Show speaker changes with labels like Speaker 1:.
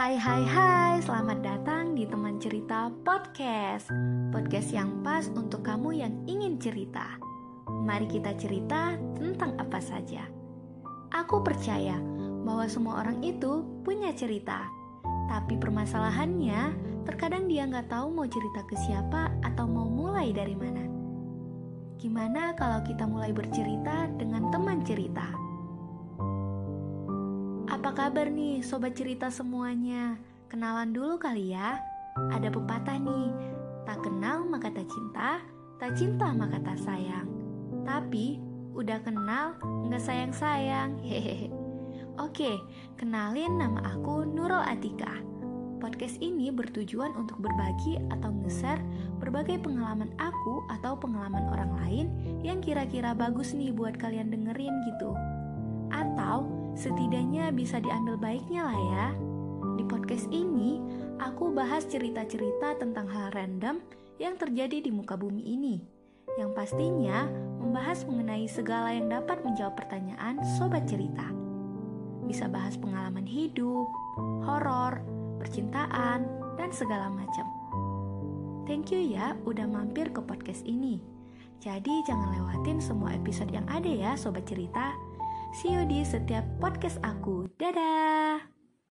Speaker 1: Hai hai hai, selamat datang di teman cerita podcast. Podcast yang pas untuk kamu yang ingin cerita. Mari kita cerita tentang apa saja. Aku percaya bahwa semua orang itu punya cerita. Tapi permasalahannya, terkadang dia nggak tahu mau cerita ke siapa atau mau mulai dari mana. Gimana kalau kita mulai bercerita dengan teman cerita? Apa kabar nih sobat cerita semuanya? Kenalan dulu kali ya. Ada pepatah nih, tak kenal maka tak cinta, tak cinta maka tak sayang. Tapi udah kenal nggak sayang-sayang. Hehehe. Oke, kenalin nama aku Nurul Atika. Podcast ini bertujuan untuk berbagi atau nge-share berbagai pengalaman aku atau pengalaman orang lain yang kira-kira bagus nih buat kalian dengerin gitu. Setidaknya bisa diambil baiknya lah ya. Di podcast ini, aku bahas cerita-cerita tentang hal random yang terjadi di muka bumi ini. Yang pastinya membahas mengenai segala yang dapat menjawab pertanyaan sobat cerita. Bisa bahas pengalaman hidup, horor, percintaan, dan segala macam. Thank you ya udah mampir ke podcast ini. Jadi jangan lewatin semua episode yang ada ya sobat cerita. See you di setiap podcast aku. Dadah!